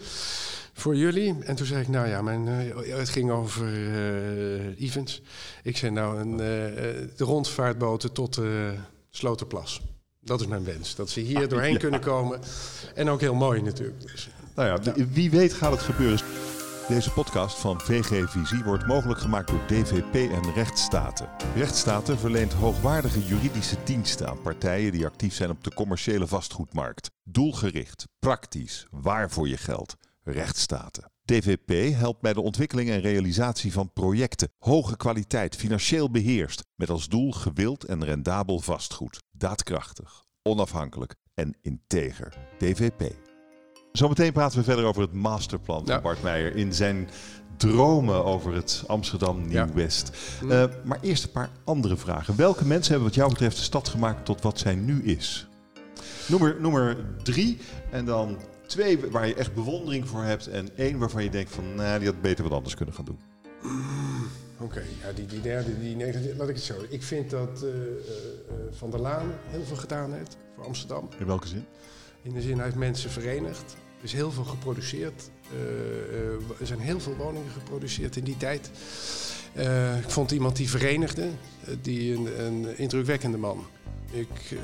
voor jullie? En toen zei ik, nou ja, mijn, het ging over events. Ik zei nou, een, de rondvaartboten tot Sloterplas. Dat is mijn wens. Dat ze hier doorheen ja. kunnen komen. En ook heel mooi natuurlijk. Dus, nou ja, ja, wie weet gaat het gebeuren. Deze podcast van VG Visie wordt mogelijk gemaakt door DVP en Rechtsstaten. Rechtsstaten verleent hoogwaardige juridische diensten aan partijen die actief zijn op de commerciële vastgoedmarkt. Doelgericht, praktisch, waar voor je geld. Rechtsstaten. DVP helpt bij de ontwikkeling en realisatie van projecten. Hoge kwaliteit, financieel beheerst, met als doel gewild en rendabel vastgoed. Daadkrachtig, onafhankelijk en integer. DVP. Zometeen praten we verder over het masterplan van ja. Bart Meijer in zijn dromen over het Amsterdam Nieuw-West. Ja. Uh, maar eerst een paar andere vragen. Welke mensen hebben wat jou betreft de stad gemaakt tot wat zij nu is? Nummer, nummer drie en dan twee waar je echt bewondering voor hebt en één waarvan je denkt van, nou, die had beter wat anders kunnen gaan doen. Mm, Oké, okay, ja, die, die derde, die negende, laat ik het zo. Ik vind dat uh, uh, Van der Laan heel veel gedaan heeft voor Amsterdam. In welke zin? In de zin, hij heeft mensen verenigd. Er is heel veel geproduceerd. Uh, uh, er zijn heel veel woningen geproduceerd in die tijd. Uh, ik vond iemand die verenigde, die een, een, indrukwekkende man. Ik,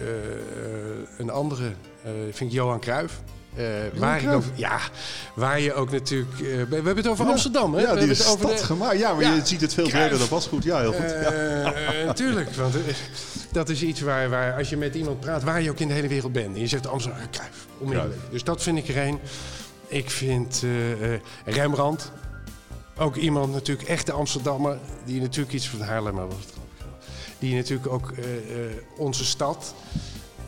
een andere vind ik Johan Cruijff. Uh, waar, ik ook, ja, waar je ook natuurlijk... Uh, we hebben het over Amsterdam, hè? Ja, die is over gemaakt. Ja, maar je ziet het veel verder dan vastgoed. Ja, heel goed. Uh, natuurlijk, want dat is iets waar, waar als je met iemand praat... waar je ook in de hele wereld bent. En je zegt Amsterdam, Cruijff, onmiddellijk. Dus dat vind ik er een. Ik vind Rembrandt, ook iemand natuurlijk, echt de Amsterdammer... die natuurlijk iets van Haarlemmer was. Die natuurlijk ook onze stad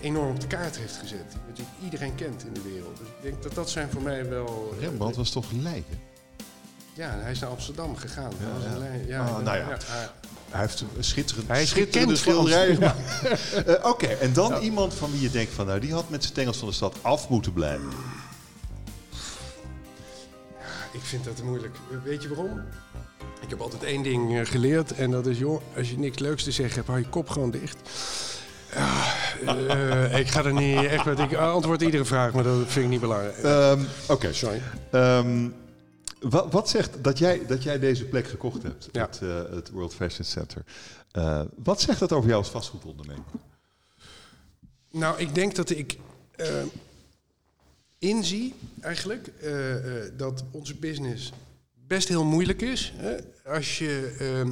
enorm op de kaart heeft gezet. Die iedereen kent in de wereld. Dus ik denk dat dat zijn voor mij wel... Rembrandt was toch Leiden? Ja, hij is naar Amsterdam gegaan. Ja, ja. ja, ah, nou ja. Hij heeft een schitterend, hij is schitterende schilderij gemaakt. uh, Oké, en dan iemand van wie je denkt van nou, die had met zijn tengels van de stad af moeten blijven. Ja, ik vind dat moeilijk. Weet je waarom? Ik heb altijd één ding eh, geleerd en dat is, joh, als je niks leuks te zeggen hebt, hou je kop gewoon dicht. Ja, uh, ik ga er niet echt met. Ik antwoord iedere vraag, maar dat vind ik niet belangrijk. Um, Oké, sorry. Um, wat, wat, zegt dat jij, dat jij deze plek gekocht hebt, ja. het, uh, het, World Fashion Center? Uh, wat zegt dat over jou als vastgoedondernemer? Nou, ik denk dat ik inzie eigenlijk dat onze business best heel moeilijk is. Hè? Als je ehm,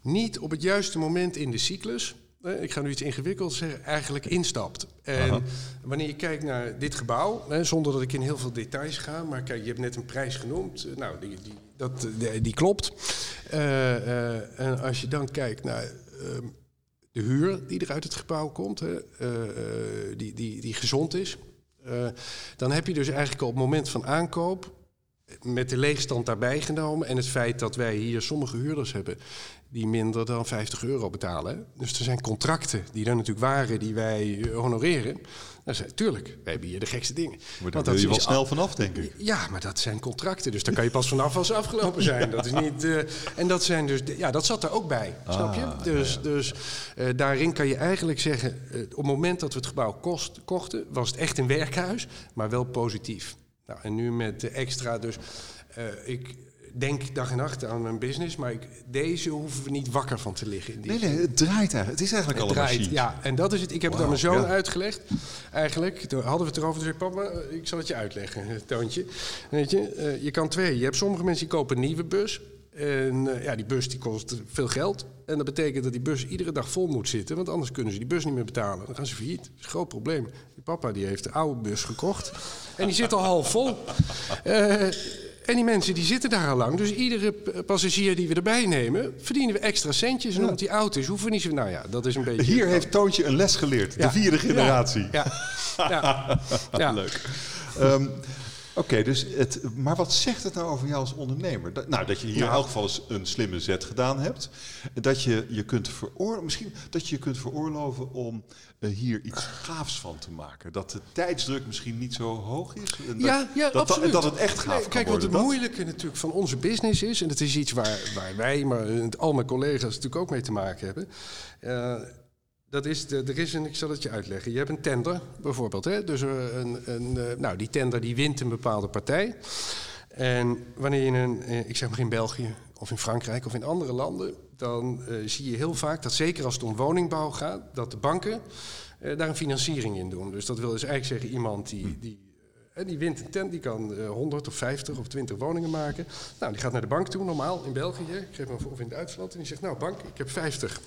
niet op het juiste moment in de cyclus ik ga nu iets ingewikkelds zeggen, eigenlijk instapt. En wanneer je kijkt naar dit gebouw, hè, zonder dat ik in heel veel details ga, maar kijk, je hebt net een prijs genoemd, eh, nou, die, die, dat, die, klopt. Uh, uh, en als je dan kijkt naar ehm, de huur die er uit het gebouw komt, hè, die, die, die gezond is, dan heb je dus eigenlijk op het moment van aankoop met de leegstand daarbij genomen en het feit dat wij hier sommige huurders hebben die minder dan 50 euro betalen. Dus er zijn contracten die dan natuurlijk waren die wij eh, honoreren. Dat is, tuurlijk, wij hebben hier de gekste dingen. Maar daar wil je wel snel vanaf, denk ik. Ja, maar dat zijn contracten. Dus daar kan je pas vanaf als ze afgelopen zijn. Dat is niet, uh, en dat, zijn dus, ja, dat zat er ook bij, snap je? Ah, dus, dus uh, daarin kan je eigenlijk zeggen... Uh, op het moment dat we het gebouw kost, kochten... was het echt een werkhuis, maar wel positief. Nou, en nu met de extra dus... ik, denk dag en nacht aan mijn business, maar ik, deze hoeven we niet wakker van te liggen. In die nee, nee, het draait eigenlijk. Het is eigenlijk het al draait, machine. Ja, en dat is het. Ik heb het aan mijn zoon uitgelegd. Eigenlijk, toen hadden we het erover. Toen zei papa, ik zal het je uitleggen, Toontje. Weet je, uh, je kan twee. Je hebt sommige mensen die kopen een nieuwe bus. En uh, ja, die bus die kost veel geld. En dat betekent dat die bus iedere dag vol moet zitten. Want anders kunnen ze die bus niet meer betalen. Dan gaan ze failliet. Dat is een groot probleem. Die papa die heeft de oude bus gekocht. En die zit al half vol. Uh, en die mensen die zitten daar al lang. Dus iedere passagier die we erbij nemen, verdienen we extra centjes. En omdat die oud is, hoeven we niet Nou ja, dat is een beetje... Hier heeft Toontje een les geleerd. De vierde generatie. Ja, ja. ja. leuk. Um, Oké, dus het, maar wat zegt het nou over jou als ondernemer? Dat, nou, dat je hier in elk geval eens een slimme zet gedaan hebt. Dat je je kunt veroorloven, misschien dat je je kunt veroorloven om uh, hier iets gaafs van te maken. Dat de tijdsdruk misschien niet zo hoog is. En dat, ja, ja, dat, absoluut. Dat, het echt gaaf nee, Kijk, wat het moeilijke natuurlijk van onze business is... en dat is iets waar, waar wij, maar al mijn collega's natuurlijk ook mee te maken hebben... Uh, dat is, de, er is een, ik zal het je uitleggen. Je hebt een tender bijvoorbeeld. Hè? Dus een, een, eh, nou, die tender die wint een bepaalde partij. En wanneer je een, eh, ik zeg maar in België of in Frankrijk of in andere landen, dan uh, zie je heel vaak dat zeker als het om woningbouw gaat, dat de banken uh, daar een financiering in doen. Dus dat wil dus eigenlijk zeggen iemand die, die die wint een tent, die kan 100 of 50 of 20 woningen maken. Nou, die gaat naar de bank toe, normaal in België, ik geef hem of in Duitsland. En die zegt, nou bank, ik heb 50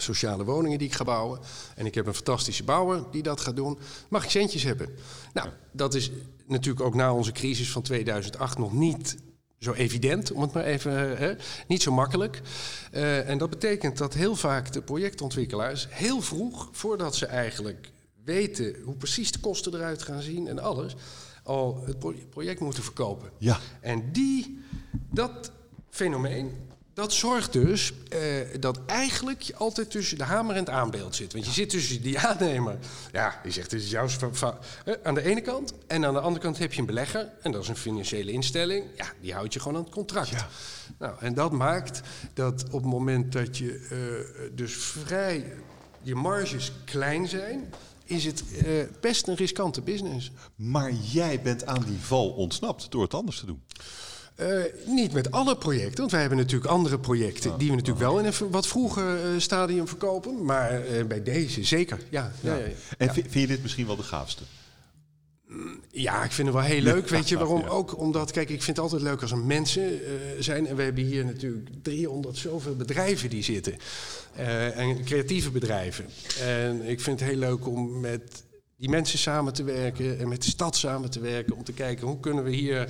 sociale woningen die ik ga bouwen. En ik heb een fantastische bouwer die dat gaat doen. Mag ik centjes hebben? Nou, dat is natuurlijk ook na onze crisis van 2008 nog niet zo evident, om het maar even, hè, niet zo makkelijk. Uh, en dat betekent dat heel vaak de projectontwikkelaars heel vroeg, voordat ze eigenlijk weten hoe precies de kosten eruit gaan zien en alles, al het project moeten verkopen. Ja. En die, dat fenomeen, dat zorgt dus uh, dat eigenlijk je altijd tussen de hamer en het aanbeeld zit. Want je zit tussen die aannemer, ja, die zegt het is jouw uh, aan de ene kant. En aan de andere kant heb je een belegger, en dat is een financiële instelling. Ja, die houdt je gewoon aan het contract. Ja. Nou, en dat maakt dat op het moment dat je uh, dus vrij, je marges klein zijn, is het best een riskante business. Maar jij bent aan die val ontsnapt door het anders te doen. Niet met alle projecten, want wij hebben natuurlijk andere projecten die we natuurlijk wel in een wat vroeger stadium verkopen. Maar bij deze zeker, ja. ja. en vind je dit misschien wel de gaafste? Ja, ik vind het wel heel leuk. Weet je waarom? Ook omdat, kijk, ik vind het altijd leuk als er mensen zijn. En we hebben hier natuurlijk 300 zoveel bedrijven die zitten. En creatieve bedrijven. En ik vind het heel leuk om met die mensen samen te werken. En met de stad samen te werken. Om te kijken hoe kunnen we hier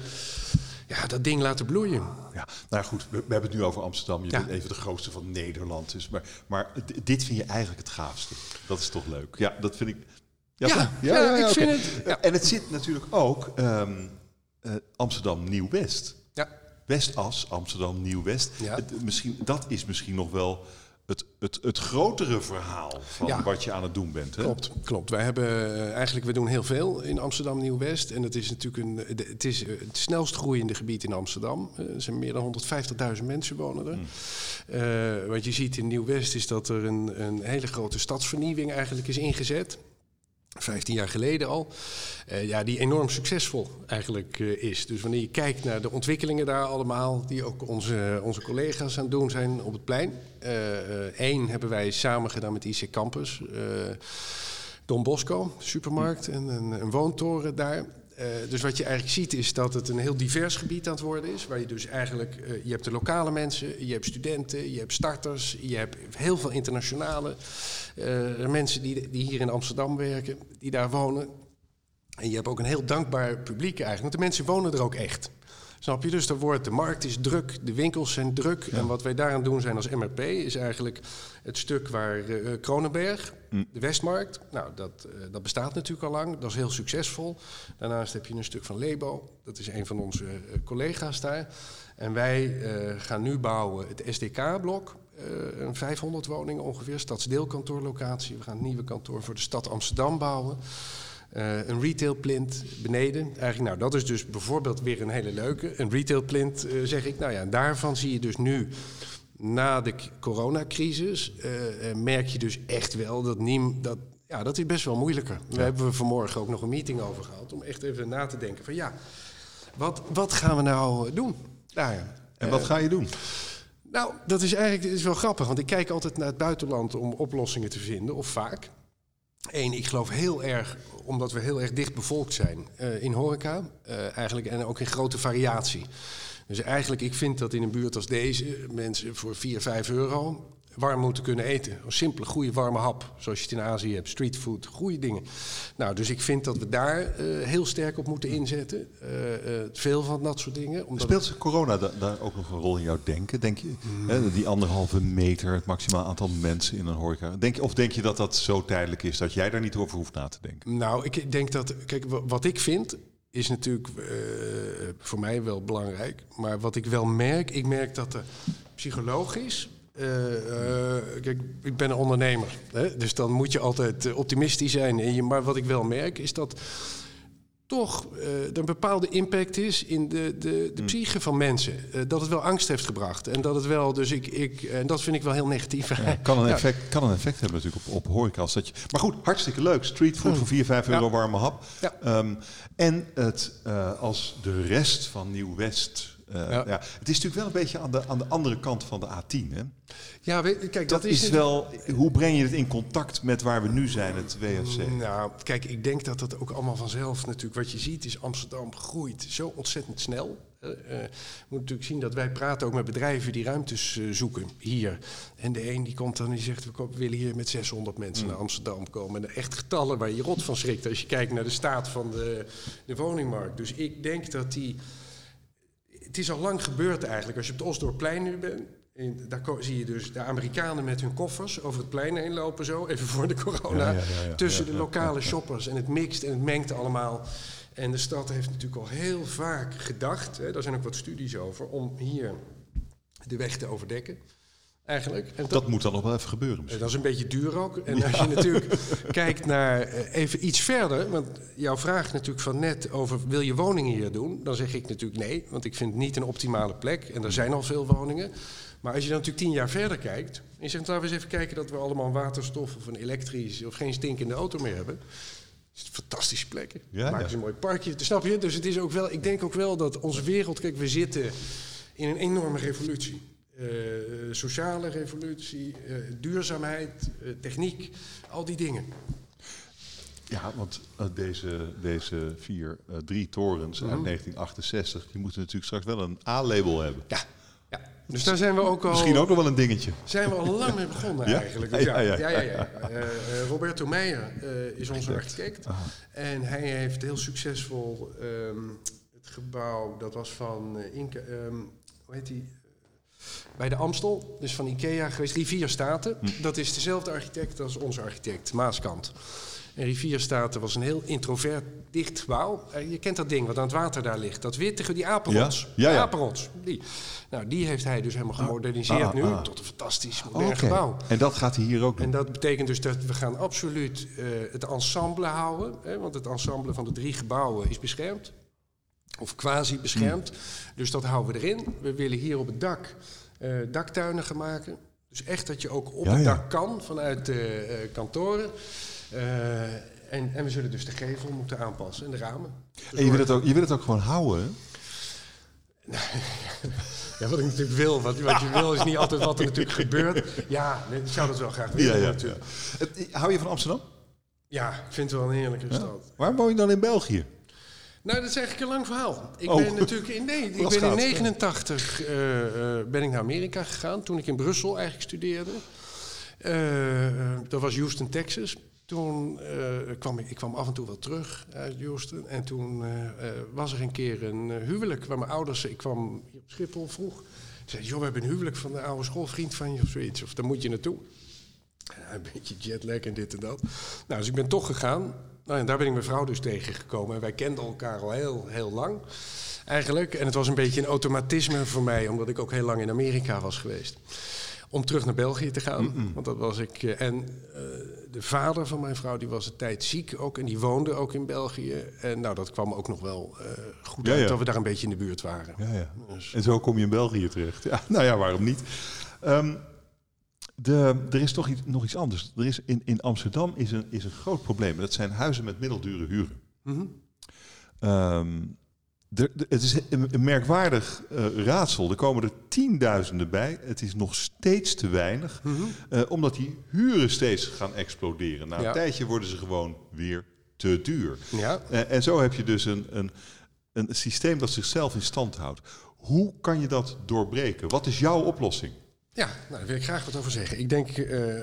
ja, dat ding laten bloeien. Ja, nou goed, we, we hebben het nu over Amsterdam. Je bent even de grootste van Nederland. Dus, maar, maar dit vind je eigenlijk het gaafste. Dat is toch leuk? Ja, dat vind ik. Ja, ja, ik vind het. En het zit natuurlijk ook um, uh, Amsterdam Nieuw-West. Ja. Westas, Amsterdam Nieuw-West. Misschien, dat is misschien nog wel het, het, het grotere verhaal van wat je aan het doen bent. Hè? Klopt, klopt. Wij hebben uh, eigenlijk, we doen heel veel in Amsterdam Nieuw-West. En het is natuurlijk een, het, is het snelst groeiende gebied in Amsterdam. Uh, er zijn meer dan 150.000 mensen wonen er. Hmm. wat je ziet in Nieuw-West is dat er een, een hele grote stadsvernieuwing eigenlijk is ingezet. 15 jaar geleden al. Uh, ja, die enorm succesvol eigenlijk uh, is. Dus wanneer je kijkt naar de ontwikkelingen daar allemaal, die ook onze, onze collega's aan het doen zijn op het plein. Eén uh, hebben wij samen gedaan met IC Campus. Don Bosco, supermarkt en een, een woontoren daar. Uh, dus wat je eigenlijk ziet is dat het een heel divers gebied aan het worden is. Waar je dus eigenlijk, uh, je hebt de lokale mensen, je hebt studenten, je hebt starters, je hebt heel veel internationale uh, mensen die, die hier in Amsterdam werken, die daar wonen. En je hebt ook een heel dankbaar publiek eigenlijk, want de mensen wonen er ook echt. Snap je? Dus dan wordt de markt is druk, de winkels zijn druk. En wat wij daaraan doen zijn als MRP is eigenlijk het stuk waar uh, Kronenberg, mm. de Westmarkt, nou dat, uh, dat bestaat natuurlijk al lang, dat is heel succesvol. Daarnaast heb je een stuk van Lebo, dat is een van onze uh, collega's daar. En wij gaan nu bouwen het SDK-blok, een 500 woningen ongeveer, stadsdeelkantoorlocatie. We gaan een nieuwe kantoor voor de stad Amsterdam bouwen. Uh, een retail plint beneden. Eigenlijk, nou, dat is dus bijvoorbeeld weer een hele leuke. Een retail plint, uh, zeg ik. Nou ja, daarvan zie je dus nu, na de coronacrisis, uh, merk je dus echt wel dat Niem, dat, ja, dat is best wel moeilijker. Ja. Daar hebben we vanmorgen ook nog een meeting over gehad, om echt even na te denken van ja, wat, wat gaan we nou doen? Nou ja, en wat ga je doen? Nou, dat is eigenlijk dat is wel grappig, want ik kijk altijd naar het buitenland om oplossingen te vinden, of vaak. Eén, ik geloof heel erg, omdat we heel erg dicht bevolkt zijn uh, in horeca, uh, eigenlijk en ook in grote variatie. Dus eigenlijk, ik vind dat in een buurt als deze mensen voor 4, 5 euro warm moeten kunnen eten. Een simpele, goede, warme hap, zoals je het in Azië hebt. Streetfood, goede dingen. Nou, dus ik vind dat we daar uh, heel sterk op moeten inzetten. Uh, uh, veel van dat soort dingen. Speelt corona da daar ook nog een rol in jouw denken, denk je? Mm. Hè, die anderhalve meter, het maximaal aantal mensen in een horeca. Denk je, of denk je dat dat zo tijdelijk is dat jij daar niet over hoeft na te denken? Nou, ik denk dat... Kijk, wat ik vind is natuurlijk voor mij wel belangrijk. Maar wat ik wel merk, ik merk dat er psychologisch kijk, ik ben een ondernemer, hè? dus dan moet je altijd eh, optimistisch zijn. En je, maar wat ik wel merk is dat toch uh, er een bepaalde impact is in de, de, de mm. psyche van mensen. Uh, dat het wel angst heeft gebracht. En dat het wel, dus ik, ik en dat vind ik wel heel negatief. Ja, kan, een effect, kan een effect hebben natuurlijk op, op horeca. dat je, maar goed, hartstikke leuk. Streetfood mm. voor 4, 5 euro warme hap. Um, en het, uh, als de rest van Nieuw-West uh, ja. ja. Het is natuurlijk wel een beetje aan de, aan de andere kant van de A10. Hè? Ja, kijk, dat, dat is, is wel. Hoe breng je het in contact met waar we nu zijn, het WFC? Nou, kijk, ik denk dat dat ook allemaal vanzelf natuurlijk. Wat je ziet is Amsterdam groeit zo ontzettend snel. Uh, je moet natuurlijk zien dat wij praten ook met bedrijven die ruimtes uh, zoeken hier. En de een die komt dan en die zegt, we willen hier met 600 mensen mm. naar Amsterdam komen. En echt getallen waar je rot van schrikt als je kijkt naar de staat van de, de woningmarkt. Dus ik denk dat die het is al lang gebeurd eigenlijk. Als je op het Osdorpplein nu bent, in, daar zie je dus de Amerikanen met hun koffers over het plein heen lopen zo, even voor de corona. Ja, ja, ja, tussen de lokale shoppers en het mixt en het mengt allemaal. En de stad heeft natuurlijk al heel vaak gedacht, hè, daar zijn ook wat studies over, om hier de weg te overdekken eigenlijk. En dat, moet dan nog wel even gebeuren misschien. Dat is een beetje duur ook. En als je natuurlijk kijkt naar eh, even iets verder... want jouw vraag natuurlijk van net over wil je woningen hier doen... dan zeg ik natuurlijk nee, want ik vind het niet een optimale plek. En er zijn al veel woningen. Maar als je dan natuurlijk tien jaar verder kijkt... en je zegt laten we eens even kijken dat we allemaal waterstof of een elektrisch... of geen stinkende auto meer hebben... fantastische plekken. Ja, Maken ze een mooi parkje. Snap je? Dus het is ook wel, ik denk ook wel dat onze wereld, kijk, we zitten in een enorme revolutie. Uh, sociale revolutie, uh, duurzaamheid, uh, techniek, al die dingen. Ja, want deze, deze vier, drie torens uit 1968, die moeten natuurlijk straks wel een A-label hebben. Ja, ja. Dus daar zijn we ook al. Misschien ook nog wel een dingetje. Zijn we al lang mee begonnen eigenlijk. Dus ja, ja, ja. ja, ja, Roberto Meijer is onze architect. En hij heeft heel succesvol um, het gebouw, dat was van Inca, um, hoe heet die? Bij de Amstel, dus van Ikea geweest, Rivierstaten. Hm. Dat is dezelfde architect als onze architect, Maaskant. En Rivierstaten was een heel introvert, dicht gebouw. Uh, je kent dat ding wat aan het water daar ligt. Dat witte, die apenrots. Ja? Ja, ja. apenrots. Die. Nou, die heeft hij dus helemaal ah. gemoderniseerd ah, nu ah. tot een fantastisch modern gebouw. En dat gaat hij hier ook doen? En dat betekent dus dat we gaan absoluut uh, het ensemble houden. Hè, want het ensemble van de drie gebouwen is beschermd. Of quasi beschermd. Dus dat houden we erin. We willen hier op het dak uh, daktuinen gaan maken. Dus echt dat je ook op het dak kan vanuit de uh, kantoren. Uh, en, en, we zullen dus de gevel moeten aanpassen en de ramen. Dus en je wil, het ook, je wil het ook gewoon houden? ja, wat ik natuurlijk wil. Wat, wat je wil is niet altijd wat er natuurlijk gebeurt. Ja, ik zou dat wel graag willen. Ja, ja, natuurlijk. Hou je van Amsterdam? Ja, ik vind het wel een heerlijke stad. Waar woon je dan in België? Nou, dat is eigenlijk een lang verhaal. Ik oh. ben natuurlijk in, nee, ik ben in 89 uh, uh, ben ik naar Amerika gegaan. Toen ik in Brussel eigenlijk studeerde. Uh, dat was Houston, Texas. Toen kwam ik, ik kwam af en toe wel terug uit Houston. En toen was er een keer een huwelijk waar mijn ouders... Ik kwam hier op Schiphol vroeg. Ze joh, we hebben een huwelijk van de oude schoolvriend van je of zoiets. Of daar moet je naartoe. een beetje jetlag en dit en dat. Nou, dus ik ben toch gegaan. Nou, en daar ben ik mijn vrouw dus tegengekomen. En wij kenden elkaar al heel, heel lang eigenlijk. En het was een beetje een automatisme voor mij, omdat ik ook heel lang in Amerika was geweest. Om terug naar België te gaan. Want dat was ik. Eh, en uh, de vader van mijn vrouw die was een tijd ziek ook. En die woonde ook in België. En nou, dat kwam ook nog wel uh, goed ja, uit ja. dat we daar een beetje in de buurt waren. Ja, dus. En zo kom je in België terecht. Ja, nou ja, waarom niet? Um, de, er is toch iets, nog iets anders. Er is in, in Amsterdam is een, is een groot probleem. Dat zijn huizen met middeldure huren. Mm het is een, merkwaardig uh, raadsel. Er komen er tienduizenden bij. Het is nog steeds te weinig. Mhm. Eh, omdat die huren steeds gaan exploderen. Na een tijdje worden ze gewoon weer te duur. Ja. Uh, en zo heb je dus een, een, een systeem dat zichzelf in stand houdt. Hoe kan je dat doorbreken? Wat is jouw oplossing? Ja, nou, daar wil ik graag wat over zeggen. Ik denk, uh,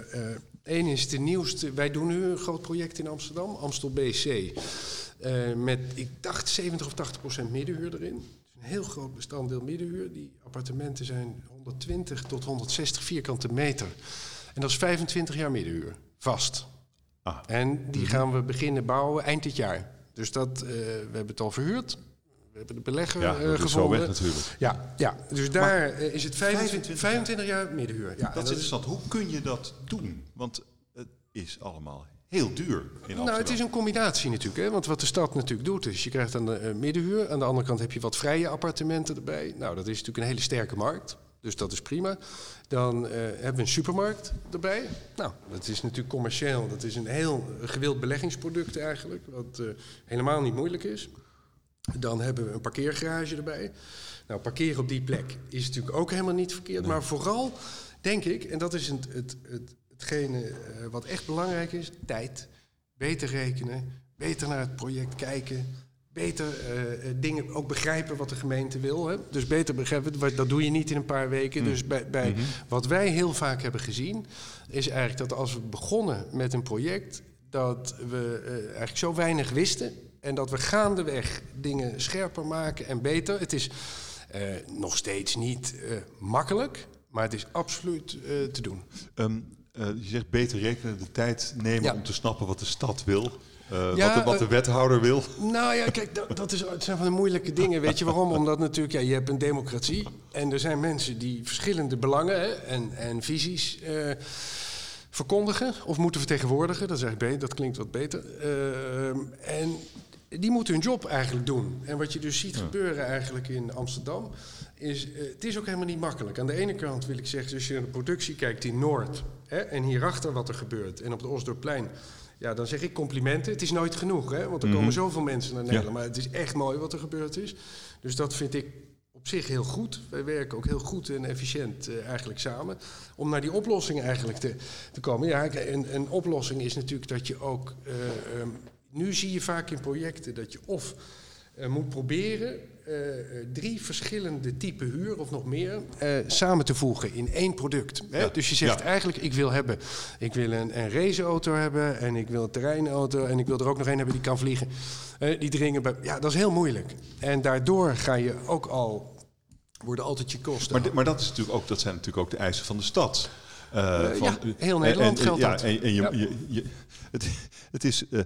één is de nieuwste. Wij doen nu een groot project in Amsterdam, Amstel BC. Uh, met, ik dacht, 70 of 80 procent middenhuur erin. Een heel groot bestanddeel middenhuur. Die appartementen zijn 120 tot 160 vierkante meter. En dat is 25 jaar middenhuur, vast. Ah. En die mhm. gaan we beginnen bouwen eind dit jaar. Dus dat, we hebben het al verhuurd. We hebben de belegger ja, uh, gevonden. Weg, natuurlijk. Ja, ja, dus daar uh, is het 25, 25 jaar middenhuur. Ja, dat is interessant. Hoe kun je dat doen? Want het is allemaal heel duur in Nou, het is een combinatie natuurlijk. Hè? Want wat de stad natuurlijk doet, is je krijgt aan de uh, middenhuur. Aan de andere kant heb je wat vrije appartementen erbij. Nou, dat is natuurlijk een hele sterke markt. Dus dat is prima. Dan uh, hebben we een supermarkt erbij. Nou, dat is natuurlijk commercieel. Dat is een heel gewild beleggingsproduct eigenlijk. Wat uh, helemaal niet moeilijk is. Dan hebben we een parkeergarage erbij. Nou, parkeren op die plek is natuurlijk ook helemaal niet verkeerd. Maar vooral, denk ik, en dat is het, het, het, hetgene uh, wat echt belangrijk is, tijd. Beter rekenen, beter naar het project kijken. Beter uh, dingen ook begrijpen wat de gemeente wil. Hè? Dus beter begrijpen, dat doe je niet in een paar weken. Mm. Dus bij, bij mm -hmm. wat wij heel vaak hebben gezien, is eigenlijk dat als we begonnen met een project, dat we uh, eigenlijk zo weinig wisten en dat we gaandeweg dingen scherper maken en beter. Het is uh, nog steeds niet uh, makkelijk, maar het is absoluut uh, te doen. Um, je zegt beter rekenen, de tijd nemen ja. om te snappen wat de stad wil. Uh, ja, wat, de, wat, de, wethouder wil? Nou ja, kijk, dat, dat, is, dat zijn van de moeilijke dingen. Weet je waarom? Omdat natuurlijk, ja, je hebt een democratie. En er zijn mensen die verschillende belangen hè, en, en visies uh, verkondigen of moeten vertegenwoordigen. Dat is eigenlijk beter, dat klinkt wat beter. Uh, en die moeten hun job eigenlijk doen. En wat je dus ziet gebeuren eigenlijk in Amsterdam, is, uh, het is ook helemaal niet makkelijk. Aan de ene kant wil ik zeggen, als je naar de productie kijkt in Noord, hè, en hierachter wat er gebeurt, en op de Osdorpplein, ja, dan zeg ik complimenten. Het is nooit genoeg, hè? want er komen mhm. zoveel mensen naar Nederland. Maar het is echt mooi wat er gebeurd is. Dus dat vind ik op zich heel goed. Wij werken ook heel goed en efficiënt uh, eigenlijk samen. Om naar die oplossing eigenlijk te, te komen. Ja, een, een oplossing is natuurlijk dat je ook... Uh, um, nu zie je vaak in projecten dat je of uh, moet proberen uh, drie verschillende typen huur of nog meer uh, samen te voegen in één product. Hè? Dus je zegt eigenlijk, ik wil hebben, ik wil een, een raceauto hebben en ik wil een terreinauto en ik wil er ook nog een hebben die kan vliegen. die dringen bij, ja, dat is heel moeilijk. En daardoor ga je ook al worden altijd je kosten. Maar, maar dat, is natuurlijk ook, dat zijn natuurlijk ook de eisen van de stad. Uh, van, ja, heel Nederland geldt ja, dat. En, en je, je, het, het, is uh,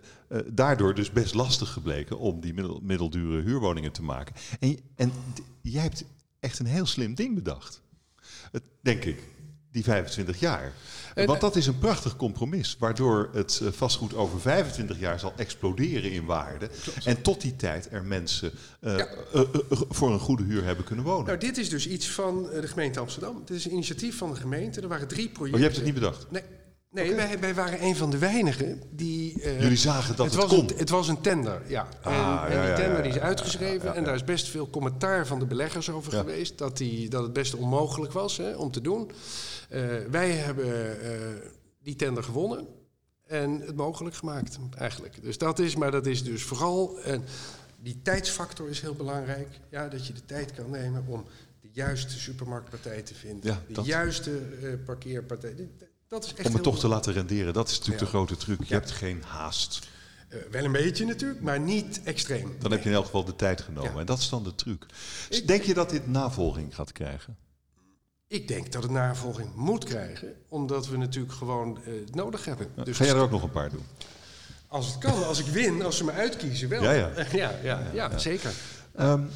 daardoor dus best lastig gebleken om die middel, middeldure huurwoningen te maken. En, en jij hebt echt een heel slim ding bedacht. Het, denk ik, die 25 jaar. Want dat is een prachtig compromis, waardoor het eh, vastgoed over 25 jaar zal exploderen in waarde. En tot die tijd er mensen uh, voor een goede huur hebben kunnen wonen. Nou, dit is dus iets van de gemeente Amsterdam. Dit is een initiatief van de gemeente. Er waren drie projecten. Oh, je hebt het niet bedacht? Nee. Nee, wij, wij, waren een van de weinigen die... Uh, Jullie zagen dat het, het, was kon? Een, het was een tender, ja. Ah, en, en die tender die is uitgeschreven en daar is best veel commentaar van de beleggers over geweest. Dat, die, dat het best onmogelijk was hè, om te doen. Uh, wij hebben uh, die tender gewonnen en het mogelijk gemaakt, eigenlijk. Dus dat is, maar dat is dus vooral... En die tijdsfactor is heel belangrijk. Ja, dat je de tijd kan nemen om de juiste supermarktpartij te vinden. Ja, de juiste parkeerpartij dat is echt Om het toch te laten renderen, dat is natuurlijk de grote truc. Je hebt geen haast. Uh, wel een beetje natuurlijk, maar niet extreem. Dan heb je in elk geval de tijd genomen. En dat is dan de truc. denk je dat dit navolging gaat krijgen? Ik denk dat het navolging moet krijgen, omdat we natuurlijk gewoon uh, het nodig hebben. dus ga jij er ook nog een paar doen? Als het kan, als ik win, als ze me uitkiezen, wel. Ja, ja. ja, ja, ja, zeker. Um,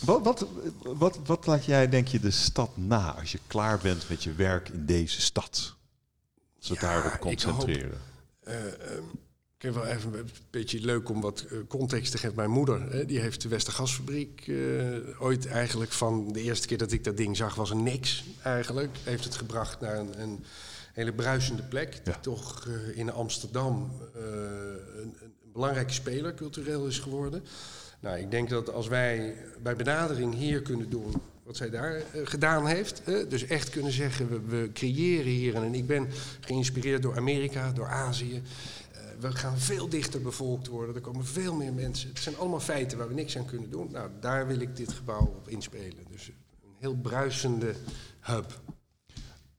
wat, wat, wat, wat laat jij, denk je, de stad na als je klaar bent met je werk in deze stad? Ze ja, daarop concentreren. Ik, uh, ik heb wel even een beetje leuk om wat eh, context te geven. Mijn moeder, hè, die heeft de Westergasfabriek uh, ooit eigenlijk van de eerste keer dat ik dat ding zag, was een niks eigenlijk. Heeft het gebracht naar een, een hele bruisende plek. Die toch uh, in Amsterdam een, een, belangrijke speler cultureel is geworden. Nou, ik denk dat als wij bij benadering hier kunnen doen wat zij daar uh, gedaan heeft. Uh, dus echt kunnen zeggen, we, creëren hier. En ik ben geïnspireerd door Amerika, door Azië. Uh, we gaan veel dichter bevolkt worden. Er komen veel meer mensen. Het zijn allemaal feiten waar we niks aan kunnen doen. Nou, daar wil ik dit gebouw op inspelen. Dus een heel bruisende hub.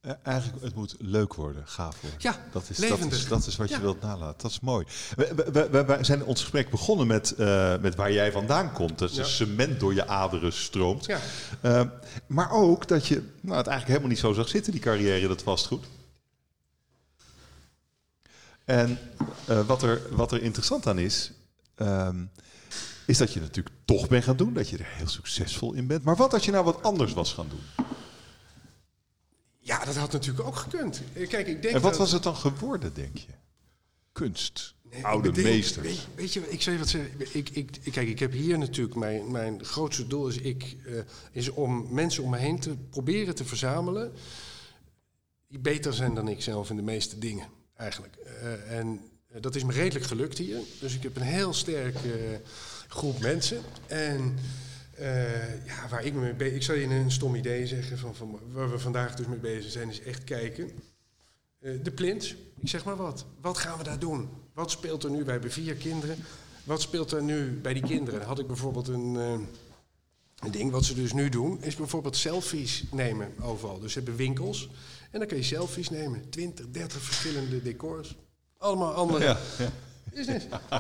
Uh, eigenlijk, het moet leuk worden, gaaf worden. Ja, dat is, dat is, dat is wat je wilt nalaten. Dat is mooi. We, we, we, zijn ons gesprek begonnen met, uh, met waar jij vandaan komt. Dat ja. cement door je aderen stroomt. Ja. Uh, maar ook dat je nou, het eigenlijk helemaal niet zo zag zitten, die carrière, dat vastgoed. En wat, er, wat er interessant aan is, um, is dat je natuurlijk toch bent gaan doen. Dat je er heel succesvol in bent. Maar wat als je nou wat anders was gaan doen? Ja, dat had natuurlijk ook gekund. Eh, kijk, ik denk en wat was het dan geworden, denk je? Kunst, nee, oude meesters. Weet, weet, je, ik zeg wat ze. Ik, ik, kijk, ik heb hier natuurlijk mijn, mijn grootste doel is, ik, uh, is om mensen om me heen te proberen te verzamelen die beter zijn dan ik zelf in de meeste dingen, eigenlijk. Uh, en dat is me redelijk gelukt hier. Dus ik heb een heel sterke groep mensen. En uh, ja, waar ik me mee. Ik zal je een stom idee zeggen van, van waar we vandaag dus mee bezig zijn, is echt kijken. Uh, de plint, ik zeg maar wat. Wat gaan we daar doen? Wat speelt er nu? Wij hebben vier kinderen. Wat speelt er nu bij die kinderen? Had ik bijvoorbeeld een, uh, een ding, wat ze dus nu doen, is bijvoorbeeld selfies nemen overal. Dus ze hebben winkels en dan kun je selfies nemen. 20, 30 verschillende decors. Allemaal andere. Ja.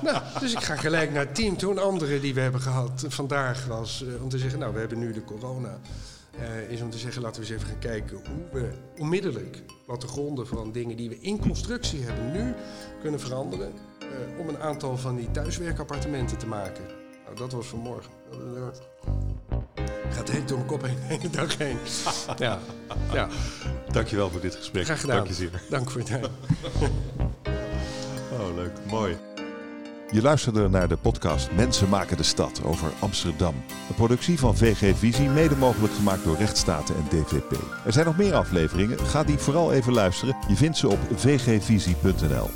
Nou, dus ik ga gelijk naar het team. Toen andere die we hebben gehad vandaag was uh, om te zeggen, nou we hebben nu de corona. Uh, is om te zeggen, laten we eens even gaan kijken hoe we onmiddellijk gronden van dingen die we in constructie hebben nu kunnen veranderen. Uh, om een aantal van die thuiswerkappartementen te maken. Nou, dat was vanmorgen. Gaat heet door mijn kop heen, de dag heen. Ja. ja. Dankjewel voor dit gesprek. Graag gedaan. Dank je zeer. Dank voor het tijd. Leuk. Mooi. Je luisterde naar de podcast Mensen maken de stad over Amsterdam. Een productie van VG Visie, mede mogelijk gemaakt door Rechtsstaten en DVP. Er zijn nog meer afleveringen, ga die vooral even luisteren. Je vindt ze op vgvisie.nl.